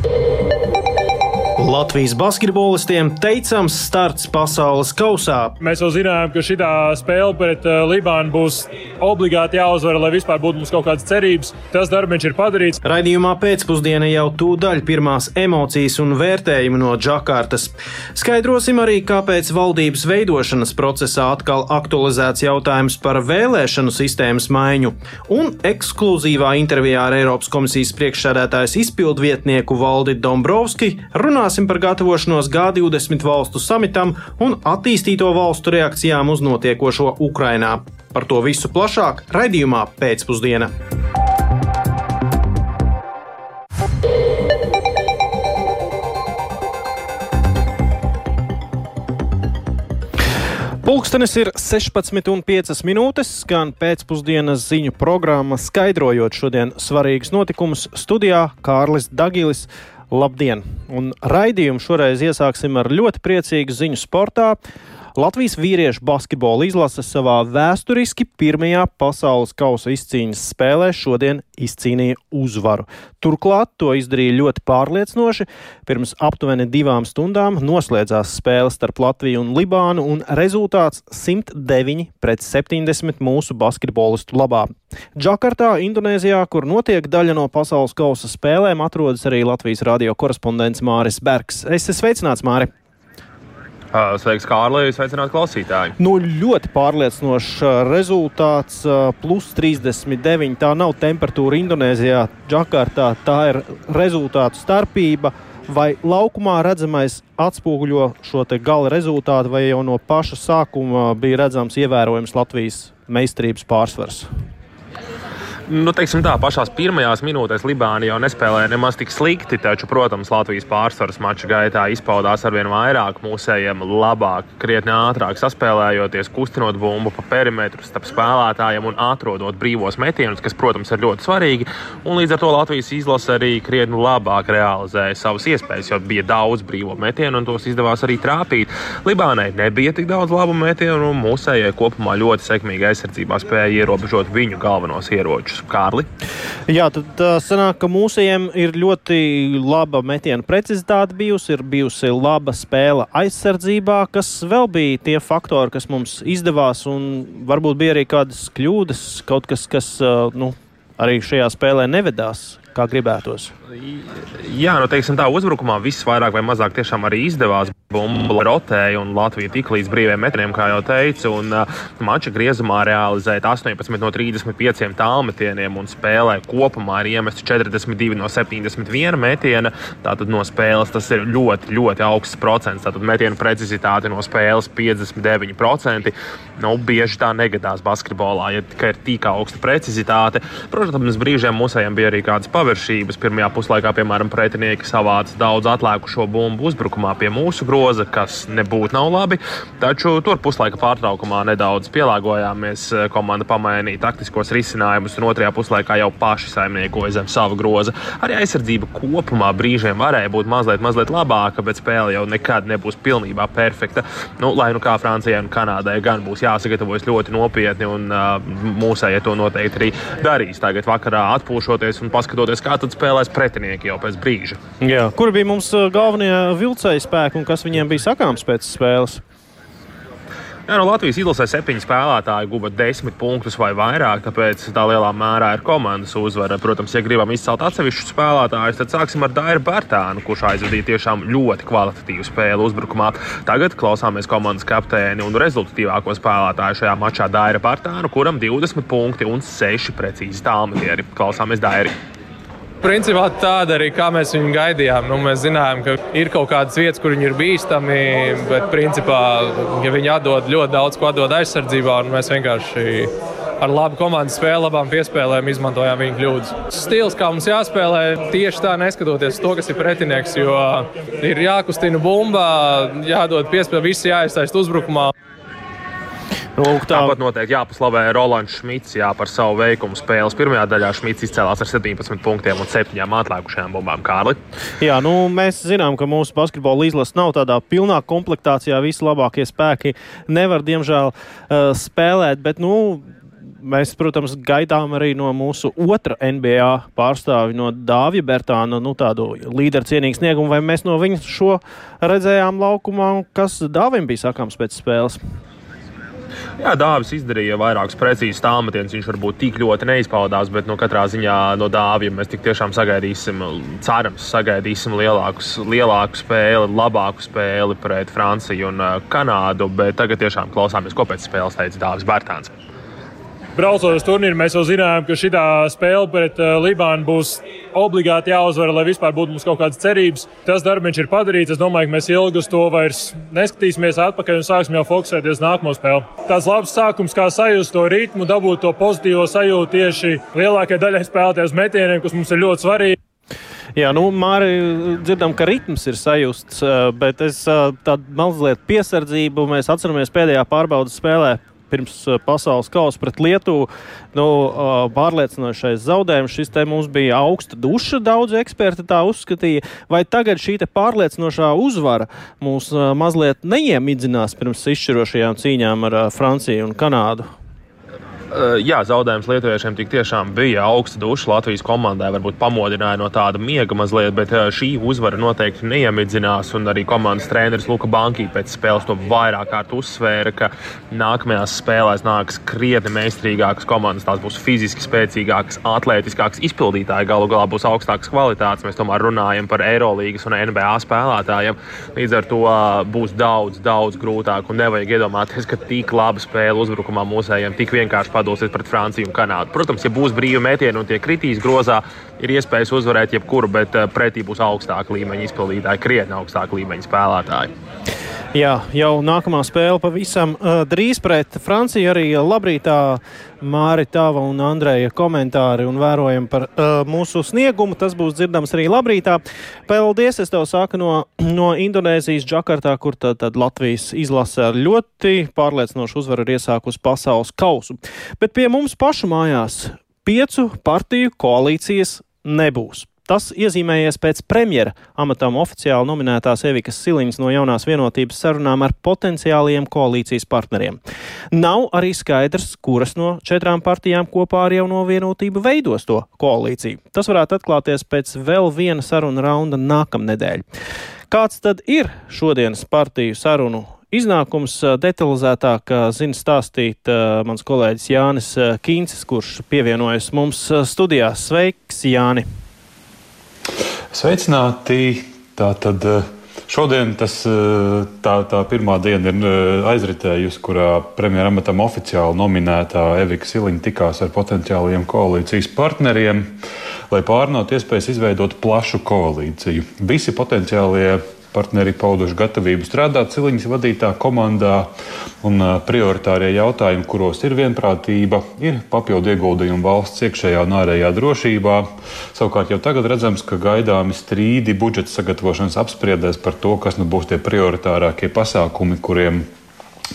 Thank you. Latvijas basketbolistiem teicams starts pasaules kausā. Mēs jau zinājām, ka šī spēle pret uh, Libānu būs obligāti jāuzvar, lai vispār būtu mums kaut kādas cerības. Tas darbs ir padarīts. Raidījumā pēcpusdienā jau tūdaļ pirmās emocijas un vērtējumi no Džakartas. Skaidrosim arī, kāpēc valdības veidošanas procesā atkal aktualizēts jautājums par vēlēšanu sistēmas maiņu. Un ekskluzīvā intervijā ar Eiropas komisijas priekšsēdētājas izpildvietnieku Valdi Dombrovski runās runāsim par gatavošanos G20 valstu samitam un attīstīto valstu reakcijām uz notiekošo Ukrainā. Par to visu plašāk raidījumā pēcpusdienā. Pulkstenis ir 16,5 minūtes, skan pēcpusdienas ziņu programma, skaidrojot šodien svarīgus notikumus. Studijā Kārlis Dagilis, Labdien! Un raidījumu šoreiz iesāksim ar ļoti priecīgu ziņu sportā. Latvijas vīriešu basketbola izlase savā vēsturiski pirmajā pasaules kausa izcīņas spēlē šodien izcīnīja uzvaru. Turklāt to izdarīja ļoti pārliecinoši. Pirms aptuveni divām stundām noslēdzās spēle starp Latviju un Libānu, un rezultāts 109 pret 70 mūsu basketbolistu labā. Džakartā, Indonēzijā, kur notiek daļa no pasaules kausa spēlēm, atrodas arī Latvijas radio korespondents Māris Bergs. Es esmu sveicināts, Māri! Sveiks, Kārlis! Sveicināti klausītāji! Nu, ļoti pārliecinošs rezultāts. Plus 39. Tā nav temperatūra Indonēzijā, Džakartā. Tā ir rezultātu starpība. Vai laukumā redzamais atspoguļo šo gala rezultātu, vai jau no paša sākuma bija redzams ievērojams Latvijas meistarības pārsvars? Nu, teiksim tā, pašās pirmajās minūtēs Libāna jau nespēlēja nemaz tik slikti, taču, protams, Latvijas pārsvars mača gaitā izpaudās arvien vairāk, mūsējiem labāk, krietni ātrāk saspēlējoties, kustinot bumbu pa perimetru starp spēlētājiem un atrodot brīvos metienus, kas, protams, ir ļoti svarīgi. Un līdz ar to Latvijas izlase arī krietni labāk realizēja savas iespējas, jo bija daudz brīvo metienu un tos izdevās arī trāpīt. Libānai nebija tik daudz labu metienu, un mūsējai kopumā ļoti sekmīgi aizsardzībā spēja ierobežot viņu galvenos ieročus ieročus. Kārli? Jā, tad sanāk, ka mūsējiem ir ļoti laba metiena precizitāte bijusi, ir bijusi laba spēle aizsardzībā, kas vēl bija tie faktori, kas mums izdevās, un varbūt bija arī kādas kļūdas, kaut kas, kas nu, arī šajā spēlē nevedās kā gribētos. Jā, nu, teiksim, tā uzbrukumā viss vairāk vai mazāk tiešām arī izdevās. Bumba rotēja un Latvija tik līdz brīviem metriem, kā jau teicu, un uh, mača griezumā realizēja 18 no 35 tālmetieniem un spēlē kopumā ir iemesti 42 no 71 metiena. Tātad no spēles tas ir ļoti, ļoti augsts procents. Tātad metienu precizitāte no spēles 59%. Nu, bieži tā negadās basketbolā, ja tikai ir tik augsta precizitāte. Protams, brīžiem mūsējiem bija arī kādas paviršības. Pirmajā puslaikā, piemēram, pretinieki savāca daudz atlēkušo bumbu uzbrukumā pie mūsu groza, kas nebūtu nav labi. Taču tur puslaika pārtraukumā nedaudz pielāgojāmies. Komanda pamainīja taktiskos risinājumus, un otrajā puslaikā jau paši saimniekoja zem sava groza. Arī aizsardzība kopumā brīžiem varēja būt mazliet, mazliet labāka, bet spēle jau nekad nebūs pilnībā perfekta. Nu, lai nu kā Francijai un Kanādai gan būs jāsagatavojas ļoti nopietni, un uh, mūsējie to noteikti arī darīs. Tagad vakarā atpūšoties un paskatoties skatoties, kā tad spēlēs pretinieki jau pēc brīža. Jā. Kur bija mums uh, galvenie vilcēji spēki un kas viņiem bija sakāms pēc spēles? Jā, no Latvijas izlasē septiņi spēlētāji guva desmit punktus vai vairāk, tāpēc tā lielā mērā ir komandas uzvara. Protams, ja gribam izcelt atsevišķu spēlētāju, tad sāksim ar Dairu Bērtānu, kurš aizvadīja tiešām ļoti kvalitatīvu spēli uzbrukumā. Tagad klausāmies komandas kapteini un rezultatīvāko spēlētāju šajā mačā Daira Bērtānu, kuram 20 punkti un 6 precīzi tālmetieri. Klausāmies Dairi! Principā tāda arī kā mēs viņu gaidījām. Nu, mēs zinājām, ka ir kaut kādas vietas, kur viņi ir bīstami, bet principā, ja viņi atdod ļoti daudz ko atdod aizsardzībā, un mēs vienkārši ar labu komandas spēli, labām piespēlēm izmantojām viņa kļūdas. Stils, kā mums jāspēlē, tieši tā neskatoties to, kas ir pretinieks, jo ir jākustina bumba, jādod piespēle, visi jāiztaist uzbrukumā. Lūk, tā. Tāpat noteikti jāpaslavē Rolands Šmits jā, par savu veikumu spēles. Pirmajā daļā Šmits izcēlās ar 17 punktiem un 7 atlikušajām bumbām. Kārli. Jā, nu, mēs zinām, ka mūsu basketbola izlase nav tādā pilnā komplektācijā. Visi labākie spēki nevar, diemžēl, uh, spēlēt. Bet, nu, mēs, protams, gaidām arī no mūsu otra NBA pārstāvi, no Dāvija Bertāna, nu, tādu līderu cienīgu sniegumu, vai mēs no viņa šo redzējām laukumā, kas Dāvim bija sakāms pēc spēles? Jā, Dāvis izdarīja vairākus precīzus tālmetienus. Viņš varbūt tik ļoti neizpaudās, bet nu, katrā ziņā no Dāvija mēs tiešām sagaidīsim, cerams, sagaidīsim lielākus, lielāku spēli, labāku spēli pret Franciju un uh, Kanādu. Bet tagad tiešām klausāmies, ko pēc spēles teica Dāvis Bērtāns braucot uz turnīru, mēs jau zinājām, ka šī spēle pret uh, Libānu būs obligāti jāuzvar, lai vispār būtu mums kaut kādas cerības. Tas darbs ir padarīts. Es domāju, ka mēs ilgi uz to vairs neskatīsimies atpakaļ un sāksim jau fokusēties uz nākamo spēli. Tāds labs sākums, kā sajust to ritmu, dabūt to pozitīvo sajūtu tieši lielākajai daļai spēlētāju metieniem, kas mums ir ļoti svarīgi. Jā, nu, Mārija, dzirdam, ka ritms ir sajusts, uh, bet es uh, tādu mazliet piesardzību. Mēs atceramies pēdējā pārbaudas spēlē pirms uh, pasaules kausa pret Lietuvu. Nu, uh, pārliecinošais zaudējums. Šis te mums bija augsta duša, daudz eksperti tā uzskatīja. Vai tagad šī pārliecinošā uzvara mūs uh, mazliet neiemidzinās pirms izšķirošajām cīņām ar Franciju un Kanādu? Eh, jā, zaudējums lietuviešiem tik tiešām bija augsta duša. Latvijas komandai varbūt pamodināja no tāda miega mazliet, bet eh, šī uzvara noteikti neiemidzinās. Un arī komandas treneris Luka Banki pēc spēles to vairāk kārt uzsvēra, ka nākamajās spēlēs nāks krietni meistarīgākas komandas. Tās būs fiziski spēcīgākas, atletiskākas, izpildītāji galu galā būs augstākas kvalitātes. Mēs tomēr runājam par Eirolandes un NBA spēlētājiem. Līdz ar to eh, būs daudz, daudz grūtāk. Un nevajag iedomāties, ka tik laba spēle uzbrukumā mūsējiem tik vienkārši padosies pret Franciju un Kanādu. Protams, ja būs brīvi metieni un tie kritīs grozā, ir iespējas uzvarēt jebkuru, bet eh, pretī būs augstāka līmeņa izpildītāji, krietni augstāka līmeņa spēlētāji. Jā, jau nākamā spēle pavisam uh, drīz pret Franciju. Arī labrītā Māri Tava un Andreja komentāri un vērojumi par uh, mūsu sniegumu. Tas būs dzirdams arī labrītā. Paldies, es tev saku no, no Indonēzijas, Džakartā, kur tad, tad Latvijas izlase ar ļoti pārliecinošu uzvaru ir iesākusi pasaules kausu. Bet pie mums pašu mājās piecu partiju koalīcijas nebūs. Tas iezīmējies pēc premjera amatam oficiāli nominētās Evikas Siliņas no jaunās vienotības sarunām ar potenciāliem koalīcijas partneriem. Nav arī skaidrs, kuras no četrām partijām kopā ar jauno vienotību veidos to koalīciju. Tas varētu atklāties pēc vēl viena saruna raunda nākamnedēļ. Kāds tad ir šodienas partiju sarunu Iznākums detalizētāk zina stāstīt uh, mans kolēģis Jānis Kīncis, kurš pievienojas mums studijās. Sveiks, Jāni! Sveicināti! Tātad eh, šodien tas, eh, tā, tā pirmā diena ir eh, aizritējusi, kurā premjeramatam oficiāli nominētā Evika Siliņa tikās ar potenciālajiem koalīcijas partneriem, lai pārnātu iespējas izveidot plašu koalīciju. Visi potenciālie Partneri pauduši gatavību strādāt Ciliņas vadītā komandā, un prioritārie jautājumi, kuros ir vienprātība, ir papildu ieguldījumi valsts iekšējā un ārējā drošībā. Savukārt jau tagad redzams, ka gaidāmi strīdi budžeta sagatavošanas apspriedēs par to, kas nu būs tie prioritārākie pasākumi, kuriem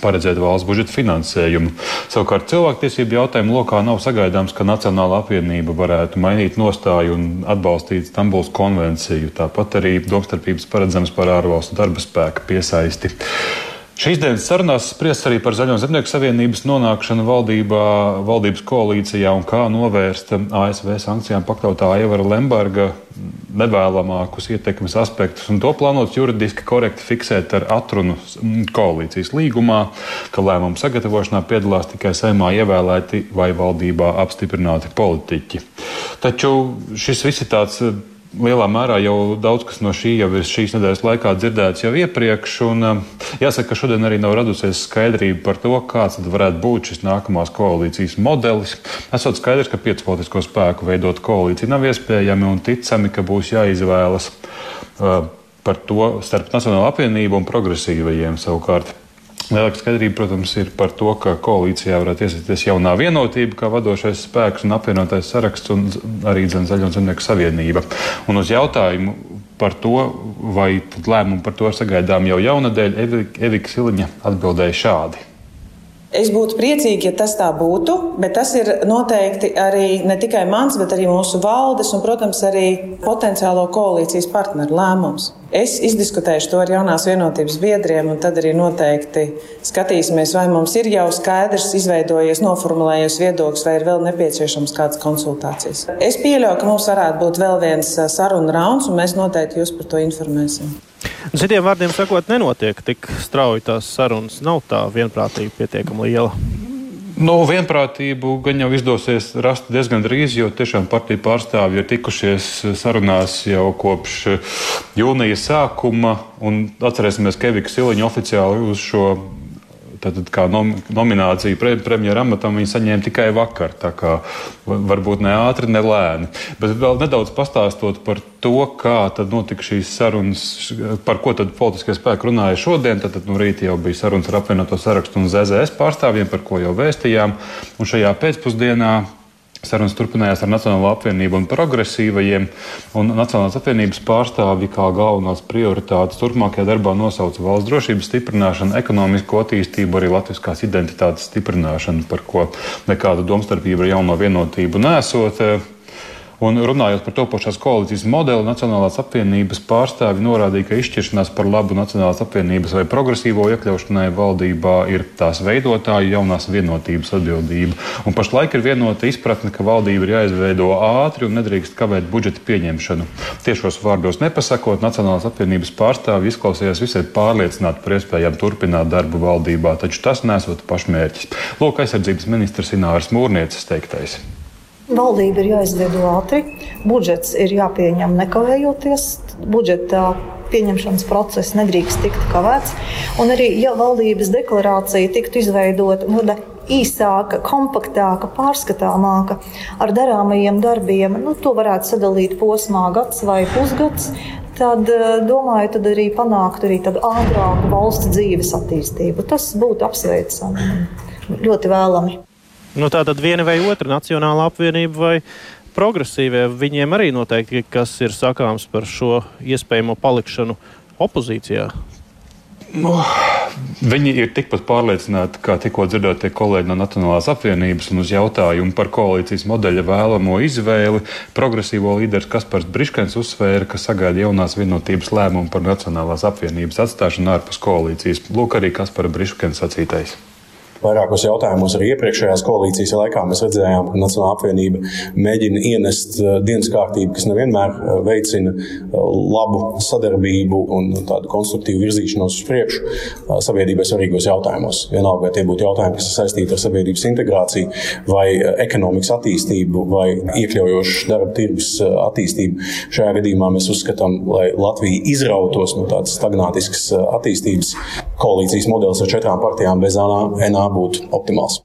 paredzēt valsts budžeta finansējumu. Savukārt cilvēktiesību jautājumu lokā nav sagaidāms, ka Nacionāla apvienība varētu mainīt nostāju un atbalstīt Stambuls konvenciju. Tāpat arī domstarpības paredzams par ārvalstu darba spēka piesaisti. Šīs dienas sarunās spriest arī par Zaļo zemnieku savienības nonākšanu valdībā, valdības koalīcijā un kā novērst ASV sankcijām pakļautā Ievara Lemberga nevēlamākus ietekmes aspektus. Un to plānots juridiski korekti fiksēt ar atrunu koalīcijas līgumā, ka lēmumu sagatavošanā piedalās tikai saimā ievēlēti vai valdībā apstiprināti politiķi. Taču šis viss ir tāds lielā mērā jau daudz kas no šī jau ir šīs nedēļas laikā dzirdēts jau iepriekš. Un, um, jāsaka, ka šodien arī nav radusies skaidrība par to, kāds varētu būt šis nākamās koalīcijas modelis. Esot skaidrs, ka piecu politisko spēku veidot koalīciju nav iespējami un ticami, ka būs jāizvēlas uh, par to starp Nacionālo apvienību un progresīvajiem savukārt. Lielāka skaidrība, protams, ir par to, ka koalīcijā varētu iesaistīties jaunā vienotība, kā vadošais spēks un apvienotais saraksts, un arī Zaļo zemnieku savienība. Un uz jautājumu par to, vai lēmumu par to sagaidām jau jaunadēļ, Evika Siliņa atbildēja šādi. Es būtu priecīgi, ja tas tā būtu, bet tas ir noteikti arī ne tikai mans, bet arī mūsu valdes un, protams, arī potenciālo koalīcijas partneru lēmums. Es izdiskutēšu to ar jaunās vienotības biedriem, un tad arī noteikti skatīsimies, vai mums ir jau skaidrs, izveidojies, noformulējies viedoklis, vai ir vēl nepieciešams kādas konsultācijas. Es pieļauju, ka mums varētu būt vēl viens sarunu rauns, un mēs noteikti jūs par to informēsim. Citiem vārdiem sakot, nenotiek tik strauji tās sarunas. Nav tā vienprātība pietiekami liela. Nu, vienprātību gan jau izdosies rast diezgan drīz, jo tiešām partiju pārstāvji ir tikušies sarunās jau kopš jūnija sākuma. Atcerēsimies, ka Evika Siliņa oficiāli uz šo Tātad, kā nom, nomināciju pre, premjeras amatam viņi saņēma tikai vakar. Varbūt ne ātri, ne lēni. Bet vēl nedaudz pastāstot par to, kā notika šīs sarunas, par ko tad politiskie spēki runāja šodien. Tad, tad no rīta jau bija sarunas ar apvienoto sarakstu un ZZS pārstāvjiem, par ko jau vēstījām. Un šajā pēcpusdienā Sarunas turpinājās ar Nacionālo apvienību un progresīvajiem, un Nacionālās apvienības pārstāvji kā galvenās prioritātes turpmākajā darbā nosauca valsts drošības stiprināšanu, ekonomisko attīstību, arī latviskās identitātes stiprināšanu, par ko nekāda domstarpība ar jauno vienotību nesot. Un runājot par topošās koalīcijas modeli, Nacionālās apvienības pārstāvi norādīja, ka izšķiršanās par labu Nacionālās apvienības vai progresīvo iekļaušanai valdībā ir tās veidotāju jaunās vienotības atbildība. Un pašlaik ir vienota izpratne, ka valdība ir jāizveido ātri un nedrīkst kavēt budžeta pieņemšanu. Tiešos vārdos nepasakot, Nacionālās apvienības pārstāvi izklausījās visai pārliecināti par iespējām turpināt darbu valdībā, taču tas nesot pašmērķis. Lūk, aizsardzības ministrs Ināras Mūrnieces teiktais. Valdība ir jāizveido ātri, budžets ir jāpieņem nekavējoties, budžeta pieņemšanas process nedrīkst tikt kavēts. Un arī, ja valdības deklarācija tiktu izveidota nu, īsāka, kompaktāka, pārskatāmāka ar darāmajiem darbiem, nu, to varētu sadalīt posmā gads vai pusgads. Tad, eh, domāju, tad arī panākt arī ātrāku valsts dzīves attīstību. Tas būtu apsveicami ļoti vēlami. Nu, tā tad viena vai otra nacionāla apvienība vai progresīvie, viņiem arī noteikti kas ir sakāms par šo iespējamo palikšanu opozīcijā. Nu, viņi ir tikpat pārliecināti, kā tikko dzirdētie kolēģi no Nacionālās apvienības, un uz jautājumu par koalīcijas modeļa vēlamo izvēli progresīvo līderis Kaspars Briškens uzsvēra, ka sagaida jaunās vienotības lēmumu par Nacionālās apvienības atstāšanu ārpus koalīcijas. Lūk, arī Kaspara Briškens sacītais. Vairākos jautājumos arī iepriekšējās koalīcijas laikā mēs redzējām, ka Nacionāla apvienība mēģina ienest uh, dienas kārtību, kas nevienmēr uh, veicina uh, labu sadarbību un tādu konstruktīvu virzīšanos uz priekšu sabiedrībai svarīgos jautājumos. Vienalga, vai tie būtu jautājumi, kas ir saistīti ar sabiedrības integrāciju, vai ekonomikas attīstību, vai iekļaujošu darba tirgus attīstību. Šajā gadījumā mēs uzskatām, lai Latvija izrautos no tādas stagnātiskas attīstības, koalīcijas modelis ar četrām partijām bez NA būtu optimāls.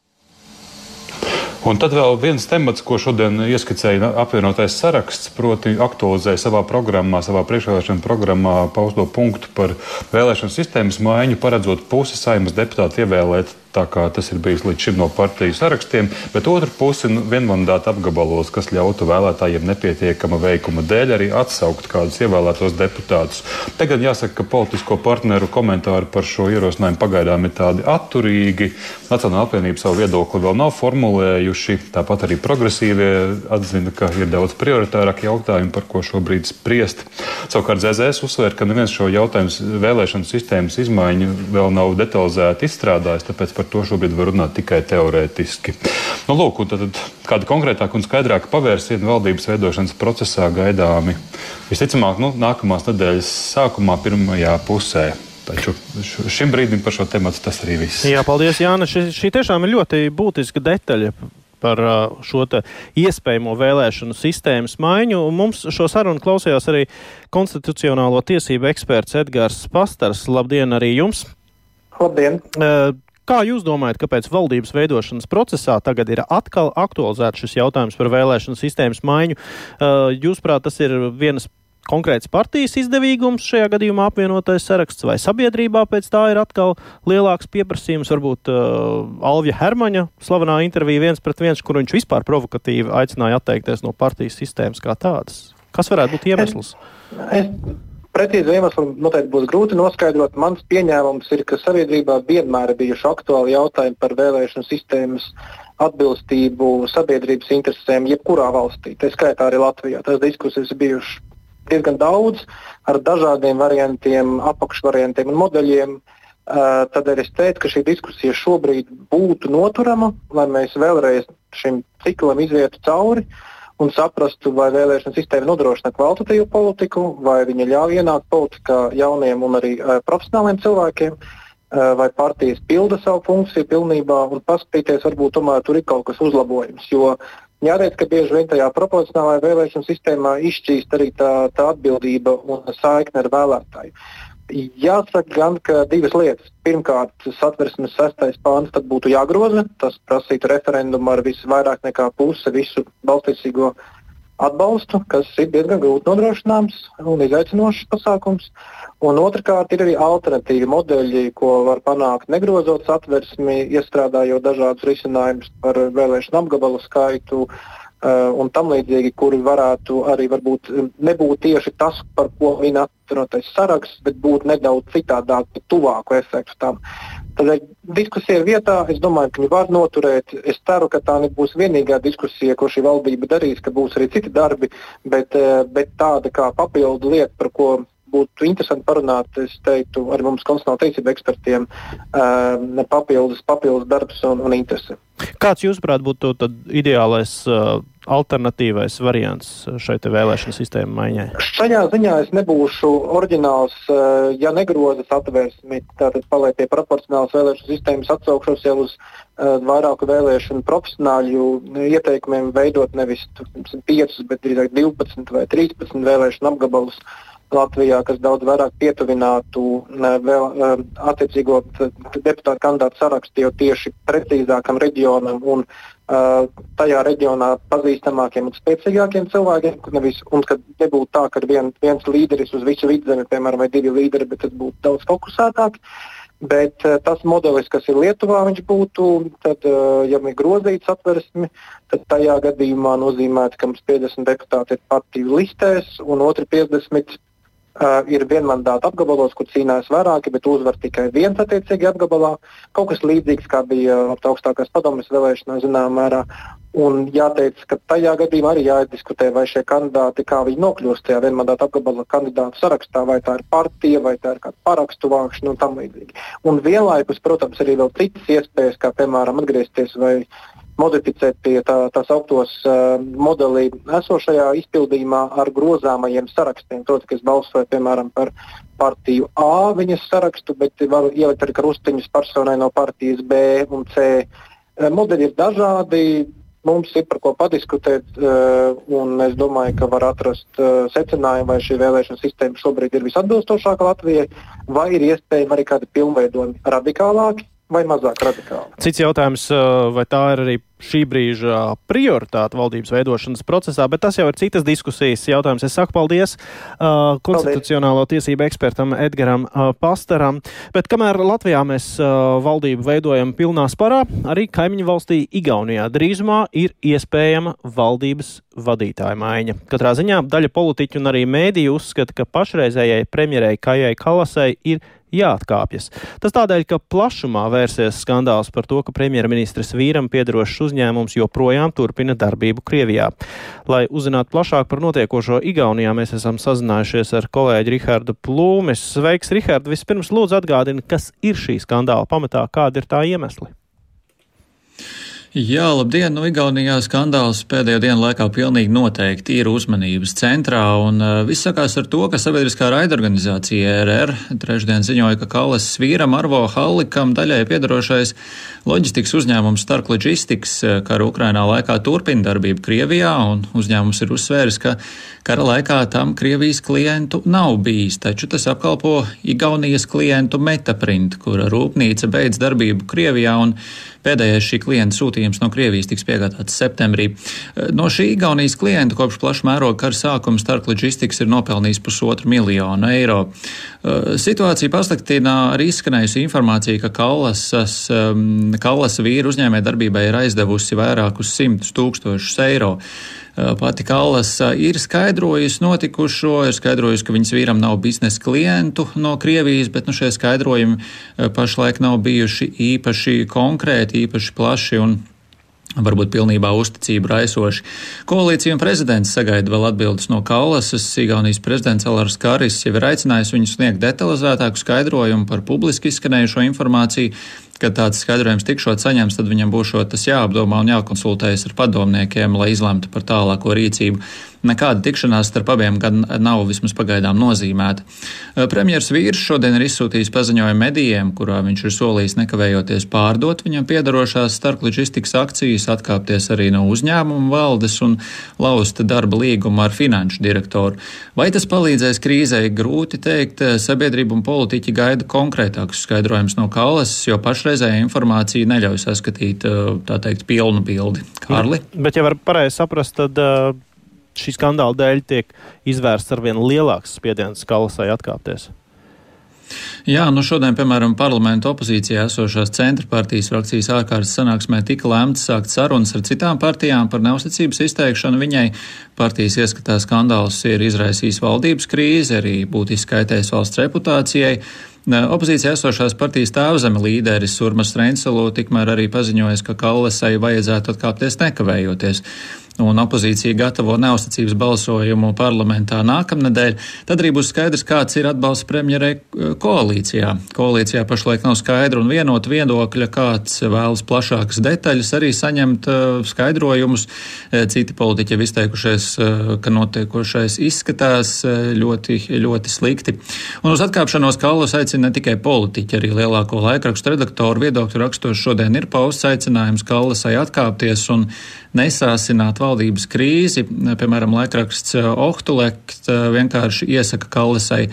Un tad vēl viens temats, ko šodien ieskicēja apvienotais saraksts, proti, aktualizēja savā programmā, savā priekšvēlēšana programmā pausto punktu par vēlēšanu sistēmas maiņu, paredzot pusi saimnes deputātu ievēlēt tā kā tas ir bijis līdz šim no partiju sarakstiem, bet otra puse nu, vienmandāta apgabalos, kas ļautu vēlētājiem nepietiekama veikuma dēļ arī atsaukt kādus ievēlētos deputātus. Tagad jāsaka, ka politisko partneru komentāri par šo ierosinājumu pagaidām ir tādi atturīgi. Nacionāla apvienība savu viedokli vēl nav formulējuši. Tāpat arī progresīvie atzina, ka ir daudz prioritārāk jautājumi, par ko šobrīd spriest. Savukārt ZZS uzsver, ka neviens šo jautājumu vēlēšanu sistēmas izmaiņu vēl nav detalizēti izstrādājis, tāpēc par to šobrīd var runāt tikai teorētiski. Nu, lūk, tad, kāda konkrētāka un skaidrāka pavērsiena valdības veidošanas procesā gaidāmi visticamāk nu, nākamās nedēļas sākumā, pirmajā pusē. Taču šim brīdim par šo tematu tas arī viss. Jā, paldies, Jāna. Šī, šī tiešām ir ļoti būtiska detaļa par šo iespējamo vēlēšanu sistēmas maiņu. Mums šo sarunu klausījās arī konstitucionālo tiesību eksperts Edgars Pastars. Labdien arī jums! Labdien! Kā jūs domājat, kāpēc valdības veidošanas procesā tagad ir atkal aktualizēts šis jautājums par vēlēšanu sistēmas maiņu? Jūsuprāt, tas ir vienas konkrēts partijas izdevīgums, šajā gadījumā apvienotais saraksts, vai sabiedrībā pēc tā ir atkal lielāks pieprasījums. Varbūt uh, Alvija Hermaņa slavenā intervija viens pret viens, kur viņš vispār provokatīvi aicināja atteikties no partijas sistēmas kā tādas. Kas varētu būt iemesls? Es, es Precīzi iemeslu noteikti būs grūti noskaidrot. Mans pieņēmums ir, ka sabiedrībā vienmēr ir bijuši aktuāli jautājumi par vēlēšanu sistēmas atbilstību sabiedrības interesēm, jebkurā valstī, tā skaitā arī Latvijā. Tās diskusijas bijušas diezgan daudz ar dažādiem variantiem, apakšvariantiem un modeļiem. Uh, Tādēļ es teiktu, ka šī diskusija šobrīd būtu noturama, lai mēs vēlreiz šim ciklam izietu cauri un saprastu, vai vēlēšana sistēma nodrošina kvalitatīvu politiku, vai viņa ļauj ienākt politikā jauniem un arī uh, profesionāliem cilvēkiem, uh, vai partijas pilda savu funkciju pilnībā un paskatīties, varbūt tomēr tur ir kaut kas uzlabojams. Jo Jāteic, ka bieži vien tajā proporcionālajā vēlēšanu sistēmā izšķīst arī tā, tā atbildība un saikne ar vēlētāju. Jāsaka, gan divas lietas. Pirmkārt, satversmes sestais pāns būtu jāgroza. Tas prasītu referendumu ar visvairāk nekā puse visu balstīsīgo atbalstu, kas ir diezgan grūti nodrošināms un izaicinošs pasākums. Un otrkārt, ir arī alternatīvi modeļi, ko var panākt negrozot satversmi, iestrādājot dažādus risinājumus par vēlēšanu apgabalu skaitu. Uh, un tam līdzīgi, kuri varētu arī varbūt nebūt tieši tas, par ko min atvienotais saraksts, bet būt nedaudz citādāk, tuvāku efektu tam. Tādēļ diskusija ir vietā, es domāju, ka viņi var noturēt. Es ceru, ka tā nebūs vienīgā diskusija, ko šī valdība darīs, ka būs arī citi darbi, bet, eh, bet tāda kā papildu lieta, par ko būtu interesanti parunāt, es teiktu, ar mums konstitucionāla tiesība ekspertiem, uh, papildus, papildus darbs un, un interese. Kāds, jūsuprāt, būtu ideālais uh, alternatīvais variants šai vēlēšanu sistēmu maiņai? Šajā ziņā es nebūšu oriģināls, uh, ja negrozas atvērsmi, tātad paliek pie proporcionālas vēlēšanu sistēmas, atsaukšos jau uz uh, vairāku vēlēšanu profesionāļu ieteikumiem veidot nevis 5, bet drīzāk 12 vai 13 vēlēšanu apgabalus. Uh, Latvijā, kas daudz vairāk pietuvinātu vēl attiecīgo deputātu kandidātu sarakstu jau tieši precīzākam reģionam un uh, tajā reģionā pazīstamākiem un spēcīgākiem cilvēkiem. Nevis, un kad nebūtu tā, ka vien, viens līderis uz visu vidzemi, piemēram, vai divi līderi, bet tas būtu daudz fokusētāk. Bet uh, tas modelis, kas ir Lietuvā, viņš būtu, tad, ja ir grozīts atversmi, tad tajā gadījumā nozīmētu, ka mums 50 deputāti ir partiju listēs un otri 50 Uh, ir vienmandāta apgabalos, kur cīnās vairāki, bet uzvar tikai viens attiecīgi apgabalā. Kaut kas līdzīgs, kā bija ap augstākās padomjas vēlēšanās, zināmā mērā. Un jāteic, ka tajā gadījumā arī jādiskutē, vai šie kandidāti, kā viņi nokļūst tajā vienmandāta apgabala kandidātu sarakstā, vai tā ir partija, vai tā ir kāda parakstu vākšana un tam līdzīgi. Un vienlaikus, protams, arī vēl citas iespējas, kā piemēram atgriezties vai modificēt pie tā, tās augtos uh, modelī esošajā izpildījumā ar grozāmajiem sarakstiem. Proti, kas balsoja piemēram par partiju A viņas sarakstu, bet var ielikt arī krustiņus personai no partijas B un C. Uh, modeļi ir dažādi. Mums ir par ko padiskutēt, uh, un es domāju, ka var atrast uh, secinājumu, vai šī vēlēšana sistēma šobrīd ir visatbilstošākā Latvijai, vai ir iespējami arī kādi pilnveidojumi radikālāki, vai mazāk radikāli. Cits jautājums, vai tā ir arī šī brīža prioritāte valdības veidošanas procesā, bet tas jau ir citas diskusijas jautājums. Es saku paldies uh, konstitucionālo paldies. tiesību ekspertam Edgaram uh, Pastaram, bet kamēr Latvijā mēs uh, valdību veidojam pilnā sparā, arī kaimiņu valstī Igaunijā drīzumā ir iespējama valdības vadītāja maiņa. Katrā ziņā daļa politiķu un arī mēdīju uzskata, ka pašreizējai premjerei Kajai Kalasai ir jāatkāpjas. Tas tādēļ, ka plašumā vērsies skandāls par to, ka premjerministras vīram piedarošs uzņēmums joprojām turpina darbību Krievijā. Lai uzzinātu plašāk par notiekošo Igaunijā, mēs esam sazinājušies ar kolēģi Rihardu Plūmes. Sveiks, Rihard! Vispirms lūdzu atgādini, kas ir šī skandāla pamatā, kādi ir tā iemesli? Jā, labdien! Nu, Igaunijā skandāls pēdējo dienu laikā pilnīgi noteikti ir uzmanības centrā, un uh, viss sakās ar to, ka sabiedriskā raidorganizācija RR trešdien ziņoja, ka Kalas vīram Arvo Hallikam daļai piedarošais loģistikas uzņēmums Stark Logistics kara Ukrainā laikā turpina darbību Krievijā, un uzņēmums ir uzsvēris, ka kara laikā tam Krievijas klientu nav bijis, taču tas apkalpo Igaunijas klientu Metaprint, kura rūpnīca beidz darbību Krievijā, un Pēdējais šī klienta sūtījums no Krievijas tiks piegādāts septembrī. Eh, no šī Igaunijas klienta kopš plaša mēroga kara sākuma Stark Logistics ir nopelnījis pusotru miljonu eiro. Eh, situācija pasliktina arī izskanējusi informācija, ka Kallasas, Kallasa vīru uzņēmē darbībai ir aizdevusi vairākus simtus tūkstošus eiro. Pati Kallas ir skaidrojusi notikušo, ir skaidrojusi, ka viņas vīram nav biznesa klientu no Krievijas, bet nu, šie skaidrojumi pašlaik nav bijuši īpaši konkrēti, īpaši plaši. Un, varbūt pilnībā uzticību raisoši. Koalīcija un prezidents sagaida vēl atbildes no Kaulasas. Igaunijas prezidents Alars Kāris jau ir aicinājis viņu sniegt detalizētāku skaidrojumu par publiski izskanējušo informāciju. Kad tāds skaidrojums tikšot saņemts, tad viņam būs tas jāapdomā un jākonsultējas ar padomniekiem, lai izlemtu par tālāko rīcību. Nekāda tikšanās starp abiem gan nav vismaz pagaidām nozīmēta. Premjers vīrs šodien ir izsūtījis paziņojumu medijiem, kurā viņš ir solījis nekavējoties pārdot viņam piedarošās starploģistikas akcijas, atkāpties arī no uzņēmuma valdes un lauzt darba līgumu ar finanšu direktoru. Vai tas palīdzēs krīzei, grūti teikt. Sabiedrība un politiķi gaida konkrētākus skaidrojumus no Kalas, jo pašreizējā informācija neļauj saskatīt tā teikt pilnu bildi. Kārli? Bet, ja var pareizi saprast, tad uh, šī skandāla dēļ tiek izvērsts ar vien lielāks spiediens Kalasai atkāpties. Jā, nu šodien, piemēram, parlamentu opozīcijā esošās centra partijas frakcijas ārkārtas sanāksmē tika lēmts sākt sarunas ar citām partijām par neusticības izteikšanu. Viņai partijas ieskatā skandāls ir izraisījis valdības krīzi, arī būtiski kaitējis valsts reputācijai. Opozīcijā esošās partijas tēvzeme līderis Urmas Reinselu tikmēr arī paziņojas, ka Kallasai vajadzētu atkāpties nekavējoties un opozīcija gatavo neusticības balsojumu parlamentā nākamnedēļ, tad arī būs skaidrs, kāds ir atbalsts premjerei eh, koalīcijā. Koalīcijā pašlaik nav skaidra un vienota viedokļa, kāds vēlas plašākas detaļas, arī saņemt uh, skaidrojumus. Eh, citi politiķi jau izteikušies, ka notiekošais izskatās ļoti, ļoti slikti. Un uz atkāpšanos Kalus aicina ne tikai politiķi, arī lielāko laikrakstu redaktoru viedokļu rakstos šodien ir pausts aicinājums Kalasai atkāpties un nesāsināt valdības krīzi. Piemēram, laikraksts eh, Ohtulekt eh, vienkārši iesaka Kallasai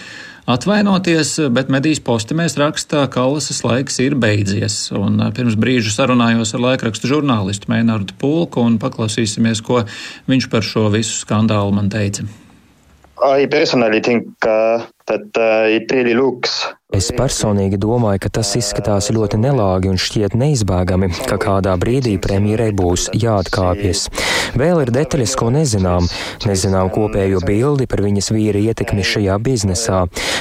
atvainoties, bet medijas postimēs rakstā, ka Kallasas laiks ir beidzies. Un eh, pirms brīža sarunājos ar laikrakstu žurnālistu Meinārdu Pulku un paklausīsimies, ko viņš par šo visu skandālu man teica. I personally think uh, that uh, it really looks Es personīgi domāju, ka tas izskatās ļoti nelāgi un šķiet neizbēgami, ka kādā brīdī premjerai būs jāatkāpjas. Vēl ir detaļas, ko nezinām. Nezinām kopējo bildi par viņas vīra ietekmi šajā biznesā.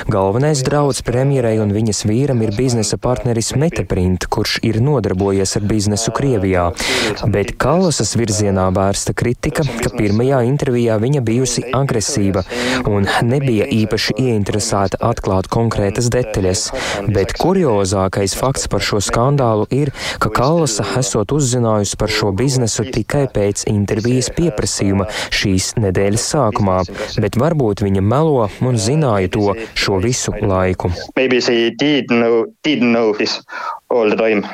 Galvenais draudz premjerai un viņas vīram ir biznesa partneris Metaprint, kurš ir nodarbojies ar biznesu Krievijā. Bet Kallasas virzienā vērsta kritika, ka pirmajā intervijā viņa bijusi agresīva un nebija īpaši ieinteresēta atklāt konkrētas detaļas detaļas, bet kuriozākais fakts par šo skandālu ir, ka Kallasa esot uzzinājusi par šo biznesu tikai pēc intervijas pieprasījuma šīs nedēļas sākumā, bet varbūt viņa melo un zināja to šo visu laiku. Maybe she did know, did know this all the time.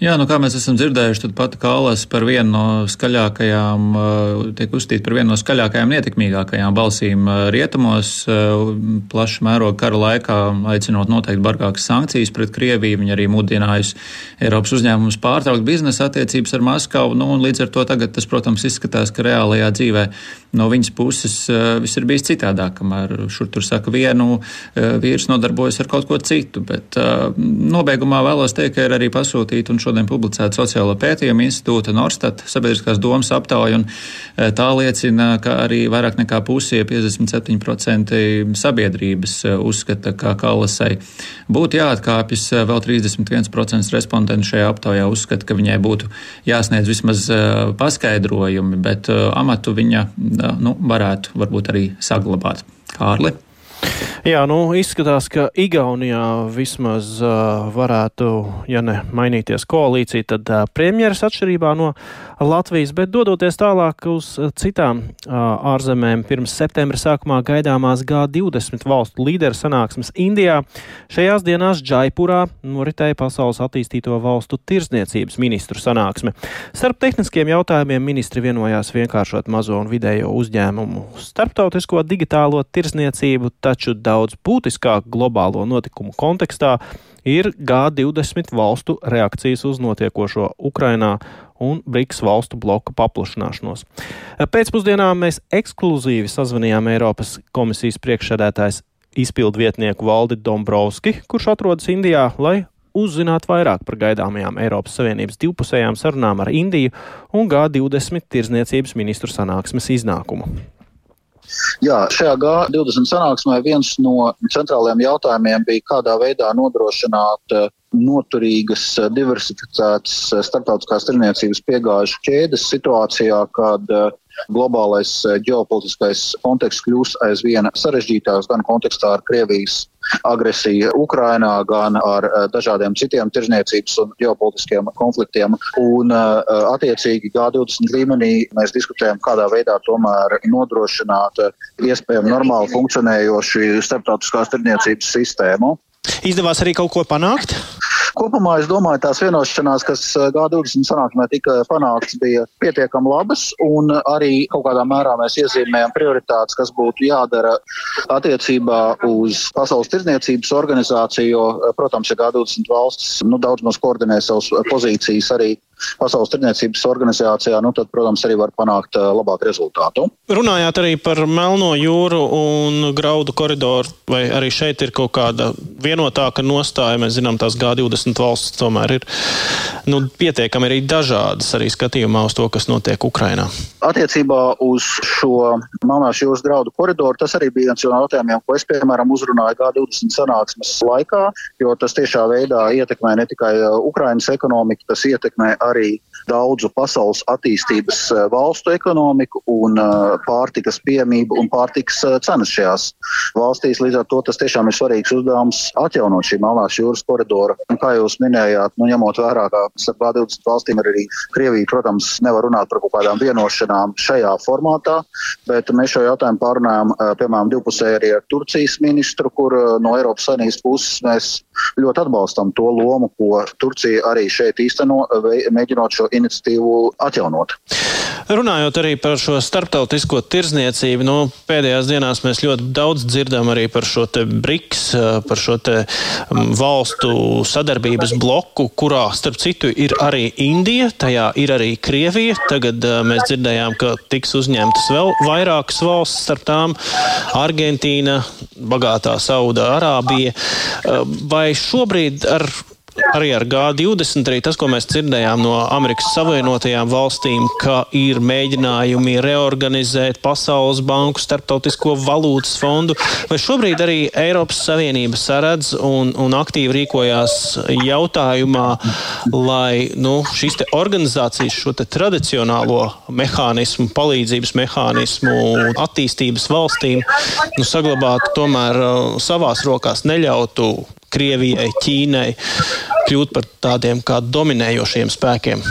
Jā, nu kā mēs esam dzirdējuši, tad pat Kālas par vienu no skaļākajām, eh, tiek uzstīta par vienu no skaļākajām, ietekmīgākajām balsīm eh, rietumos, eh, plaša mēroga kara laikā, aicinot noteikti bargākas sankcijas pret Krieviju. Viņa arī mudinājusi Eiropas uzņēmumus pārtraukt biznesa attiecības ar Maskavu, nu, un līdz ar to tagad tas, protams, izskatās, ka reālajā dzīvē no viņas puses viss ir bijis citādāk, kamēr šur tur saka vienu, vīrs nodarbojas ar kaut ko citu, bet nobeigumā vēlos teikt, ka ir arī pasūtīta un šo šodien publicēta sociālo pētījumu institūta Norstat sabiedriskās domas aptauja, un e, tā liecina, ka arī vairāk nekā pusie 57% sabiedrības e, uzskata, ka Kalasai būtu jāatkāpjas, e, vēl 31% respondentu šajā aptaujā uzskata, ka viņai būtu jāsniedz vismaz paskaidrojumi, bet amatu viņa nu, varētu varbūt arī saglabāt. Kārli? Jā, nu izskatās, ka Igaunijā vismaz uh, varētu, ja ne mainīties koalīcija, tad uh, premjeras atšķirībā no Latvijas, bet dodoties tālāk uz citām uh, ārzemēm, pirms septembra sākumā gaidāmās G20 valstu līderu sanāksmes Indijā, šajās dienās Džaipurā noritēja Pasaules attīstīto valstu tirzniecības ministru sanāksme. Starp tehniskiem jautājumiem ministri vienojās vienkāršot mazo un vidējo uzņēmumu starptautisko digitālo tirzniecību, taču daudz būtiskāk globālo notikumu kontekstā ir G20 valstu reakcijas uz notiekošo Ukrainā un BRICS valstu bloka paplašināšanos. Pēcpusdienā mēs ekskluzīvi sazvanījām Eiropas komisijas priekšsēdētājs izpildu vietnieku Valdi Dombrovski, kurš atrodas Indijā, lai uzzināt vairāk par gaidāmajām Eiropas Savienības divpusējām sarunām ar Indiju un G20 tirzniecības ministru sanāksmes iznākumu. Jā, šajā G20 sanāksmē viens no centrālajiem jautājumiem bija, kādā veidā nodrošināt uh, noturīgas, uh, diversificētas uh, starptautiskās tirniecības piegāžu ķēdes situācijā, kad globālais ģeopolitiskais konteksts kļūs aizvien sarežģītāks gan kontekstā ar Krievijas agresiju Ukrainā, gan ar dažādiem citiem tirzniecības un ģeopolitiskiem konfliktiem. Un, attiecīgi, G20 līmenī mēs diskutējam, kādā veidā tomēr nodrošināt iespējami normāli funkcionējošu starptautiskās tirzniecības sistēmu. Izdevās arī kaut ko panākt? Kopumā es domāju, tās vienošanās, kas eh, G20 sanāksmē tika panāktas, bija pietiekami labas, un arī kaut kādā mērā mēs iezīmējam prioritātes, kas būtu jādara attiecībā uz Pasaules tirdzniecības organizāciju, jo, protams, ja G20 valstis nu, daudz maz koordinē savas pozīcijas arī Pasaules tirdzniecības organizācijā, nu, tad, protams, arī var panākt labāku rezultātu. Runājāt arī par Melno jūru un graudu koridoru, vai arī šeit ir kaut kāda vienotāka nostāja? Mēs zinām, tās G20 valsts tomēr ir nu, pietiekami arī dažādas arī skatījumā uz to, kas notiek Ukrainā. Attiecībā uz šo Melnās jūras graudu koridoru, tas arī bija viens no jautājumiem, ko es, piemēram, uzrunāju G20 sanāksmes laikā, jo tas tiešā veidā ietekmē ne tikai Ukrainas ekonomiku, tas ietekmē arī arī daudzu pasaules attīstības eh, valstu ekonomiku un eh, pārtikas piemību un pārtikas eh, cenas šajās valstīs. Līdz ar to tas tiešām ir svarīgs uzdevums atjaunot šī Melnās jūras koridoru. Un, kā jūs minējāt, nu, ņemot vērā, ka starp 20 valstīm ir arī Krievija, protams, nevar runāt par kaut kādām vienošanām šajā formātā, bet mēs šo jautājumu pārunājām, piemēram, divpusēji arī ar Turcijas ministru, kur no Eiropas Savienības puses mēs ļoti atbalstam to lomu, ko Turcija arī šeit īsteno, mēģinot šo iniciatīvu atjaunot. Runājot arī par šo starptautisko tirzniecību, nu, pēdējās dienās mēs ļoti daudz dzirdam arī par šo te BRICS, par šo te valstu sadarbības bloku, kurā, starp citu, ir arī Indija, tajā ir arī Krievija. Tagad mēs dzirdējām, ka tiks uzņemtas vēl vairākas valsts, starp tām Argentīna, bagātā Sauda Arābija. Vai šobrīd ar arī ar G20, arī tas, ko mēs dzirdējām no Amerikas Savienotajām valstīm, ka ir mēģinājumi reorganizēt Pasaules banku, starptautisko valūtas fondu, vai šobrīd arī Eiropas Savienība saredz un, un aktīvi rīkojās jautājumā, lai nu, šīs organizācijas šo tradicionālo mehānismu, palīdzības mehānismu, attīstības valstīm nu, saglabātu tomēr uh, savās rokās, neļautu Krievijai, Ķīnai kļūt par tādiem kā dominējošiem spēkiem?